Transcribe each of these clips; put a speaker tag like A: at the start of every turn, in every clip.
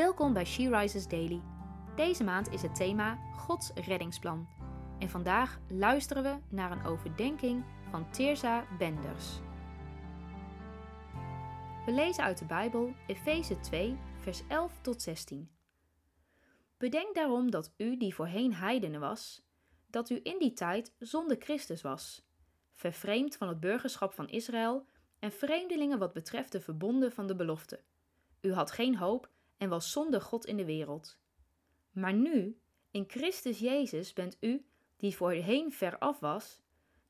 A: Welkom bij She Rises Daily. Deze maand is het thema Gods reddingsplan. En vandaag luisteren we naar een overdenking van Teersa Benders. We lezen uit de Bijbel Efeze 2, vers 11 tot 16. Bedenk daarom dat u, die voorheen heidenen was, dat u in die tijd zonder Christus was, vervreemd van het burgerschap van Israël en vreemdelingen wat betreft de verbonden van de belofte. U had geen hoop en was zonder God in de wereld. Maar nu, in Christus Jezus, bent u, die voorheen ver af was,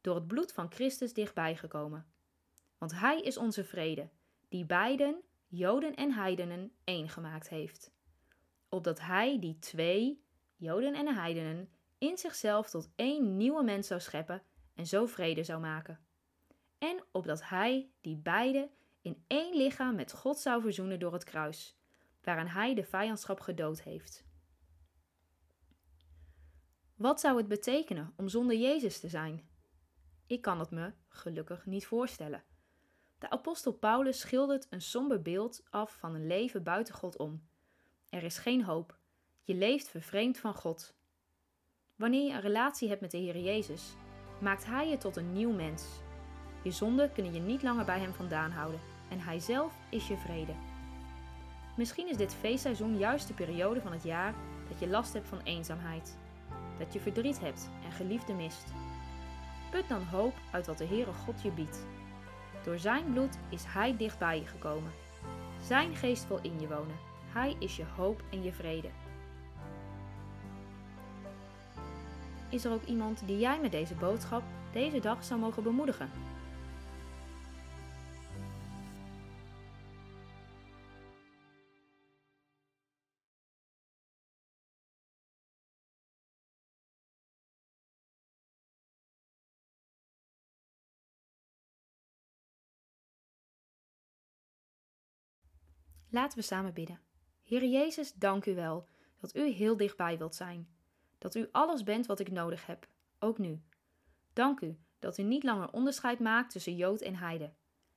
A: door het bloed van Christus dichtbij gekomen. Want Hij is onze vrede, die beiden, Joden en heidenen, één gemaakt heeft. Opdat Hij die twee, Joden en heidenen, in zichzelf tot één nieuwe mens zou scheppen en zo vrede zou maken. En opdat Hij die beide in één lichaam met God zou verzoenen door het kruis, waaraan Hij de vijandschap gedood heeft. Wat zou het betekenen om zonder Jezus te zijn? Ik kan het me gelukkig niet voorstellen. De apostel Paulus schildert een somber beeld af van een leven buiten God om. Er is geen hoop. Je leeft vervreemd van God. Wanneer je een relatie hebt met de Heer Jezus, maakt Hij je tot een nieuw mens. Je zonden kunnen je niet langer bij Hem vandaan houden en Hij zelf is je vrede. Misschien is dit feestseizoen juist de periode van het jaar dat je last hebt van eenzaamheid, dat je verdriet hebt en geliefde mist. Put dan hoop uit wat de Heere God je biedt. Door Zijn bloed is Hij dicht bij je gekomen. Zijn geest wil in je wonen. Hij is je hoop en je vrede. Is er ook iemand die jij met deze boodschap deze dag zou mogen bemoedigen? Laten we samen bidden. Heer Jezus, dank u wel dat u heel dichtbij wilt zijn. Dat u alles bent wat ik nodig heb, ook nu. Dank u dat u niet langer onderscheid maakt tussen Jood en Heide.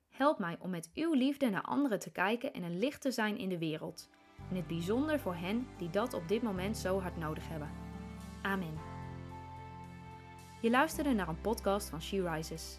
A: Help mij om met uw liefde naar anderen te kijken en een licht te zijn in de wereld. In het bijzonder voor hen die dat op dit moment zo hard nodig hebben. Amen. Je luisterde naar een podcast van She Rises.